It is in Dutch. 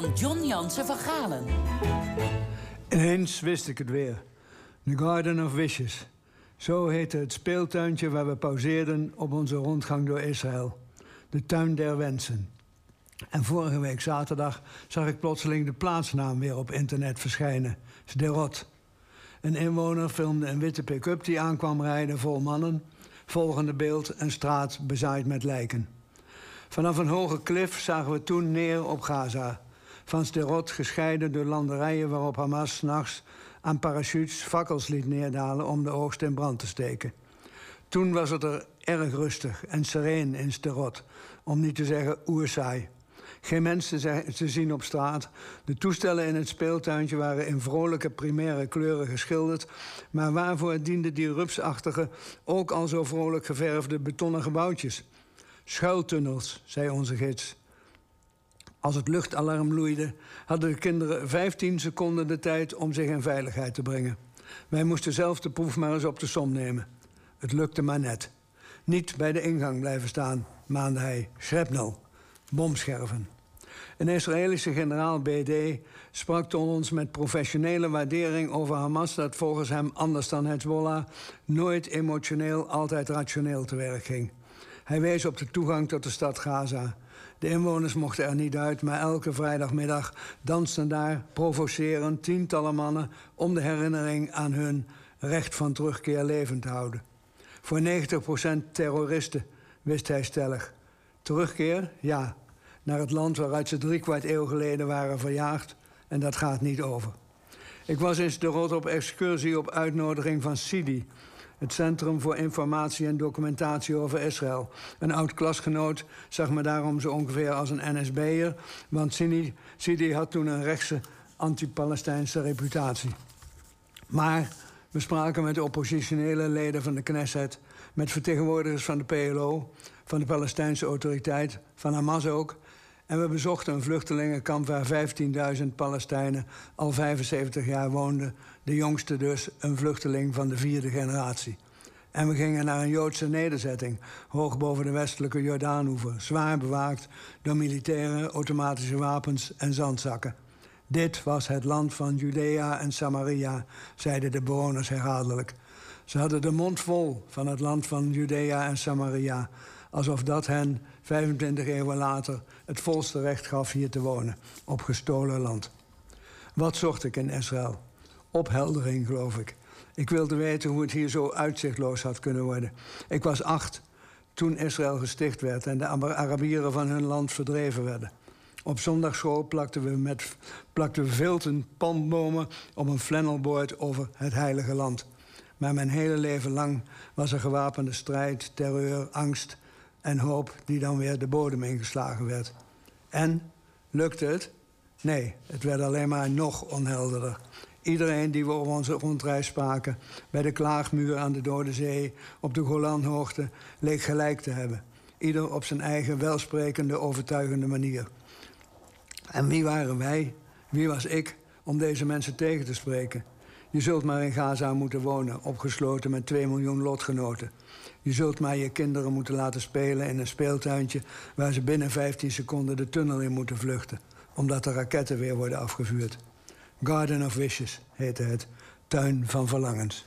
van John Jansen van Galen. Ineens wist ik het weer. The Garden of Wishes. Zo heette het speeltuintje waar we pauzeerden op onze rondgang door Israël. De tuin der wensen. En vorige week zaterdag zag ik plotseling de plaatsnaam weer op internet verschijnen. Sderot. Een inwoner filmde een witte pick-up die aankwam rijden vol mannen. Volgende beeld, een straat bezaaid met lijken. Vanaf een hoge klif zagen we toen neer op Gaza. Van Sderot gescheiden door landerijen waarop Hamas s'nachts aan parachutes fakkels liet neerdalen om de oogst in brand te steken. Toen was het er erg rustig en sereen in Sderot, om niet te zeggen oersaai. Geen mensen te zien op straat. De toestellen in het speeltuintje waren in vrolijke primaire kleuren geschilderd. Maar waarvoor dienden die rupsachtige, ook al zo vrolijk geverfde betonnen gebouwtjes? Schuiltunnels, zei onze gids. Als het luchtalarm loeide, hadden de kinderen 15 seconden de tijd om zich in veiligheid te brengen. Wij moesten zelf de proef maar eens op de som nemen. Het lukte maar net. Niet bij de ingang blijven staan, maande hij. Shrapnel, bomscherven. Een Israëlische generaal BD sprak tot ons met professionele waardering over Hamas dat volgens hem anders dan Hezbollah nooit emotioneel, altijd rationeel te werk ging. Hij wees op de toegang tot de stad Gaza. De inwoners mochten er niet uit, maar elke vrijdagmiddag dansten daar provocerend tientallen mannen om de herinnering aan hun recht van terugkeer levend te houden. Voor 90% terroristen, wist hij stellig. Terugkeer? Ja. Naar het land waaruit ze drie kwart eeuw geleden waren verjaagd. En dat gaat niet over. Ik was in Sderot op excursie op uitnodiging van Sidi, het Centrum voor Informatie en Documentatie over Israël. Een oud klasgenoot zag me daarom zo ongeveer als een NSB'er... want Sidi, Sidi had toen een rechtse anti-Palestijnse reputatie. Maar we spraken met oppositionele leden van de Knesset... met vertegenwoordigers van de PLO, van de Palestijnse autoriteit... van Hamas ook... En we bezochten een vluchtelingenkamp waar 15.000 Palestijnen al 75 jaar woonden. De jongste dus, een vluchteling van de vierde generatie. En we gingen naar een Joodse nederzetting, hoog boven de westelijke Jordaanoever, zwaar bewaakt door militaire automatische wapens en zandzakken. Dit was het land van Judea en Samaria, zeiden de bewoners herhaaldelijk. Ze hadden de mond vol van het land van Judea en Samaria alsof dat hen 25 eeuwen later het volste recht gaf hier te wonen, op gestolen land. Wat zocht ik in Israël? Opheldering, geloof ik. Ik wilde weten hoe het hier zo uitzichtloos had kunnen worden. Ik was acht toen Israël gesticht werd en de Arabieren van hun land verdreven werden. Op zondagschool plakten we met plakten vilten palmbomen op een flannelbord over het heilige land. Maar mijn hele leven lang was er gewapende strijd, terreur, angst en hoop die dan weer de bodem ingeslagen werd. En lukte het? Nee, het werd alleen maar nog onhelderder. Iedereen die we op onze rondreis spraken, bij de klaagmuur aan de Dode Zee, op de Golanhoogte, leek gelijk te hebben. Ieder op zijn eigen welsprekende, overtuigende manier. En wie waren wij, wie was ik, om deze mensen tegen te spreken? Je zult maar in Gaza moeten wonen, opgesloten met 2 miljoen lotgenoten. Je zult maar je kinderen moeten laten spelen in een speeltuintje... waar ze binnen 15 seconden de tunnel in moeten vluchten... omdat de raketten weer worden afgevuurd. Garden of Wishes heette het, tuin van verlangens.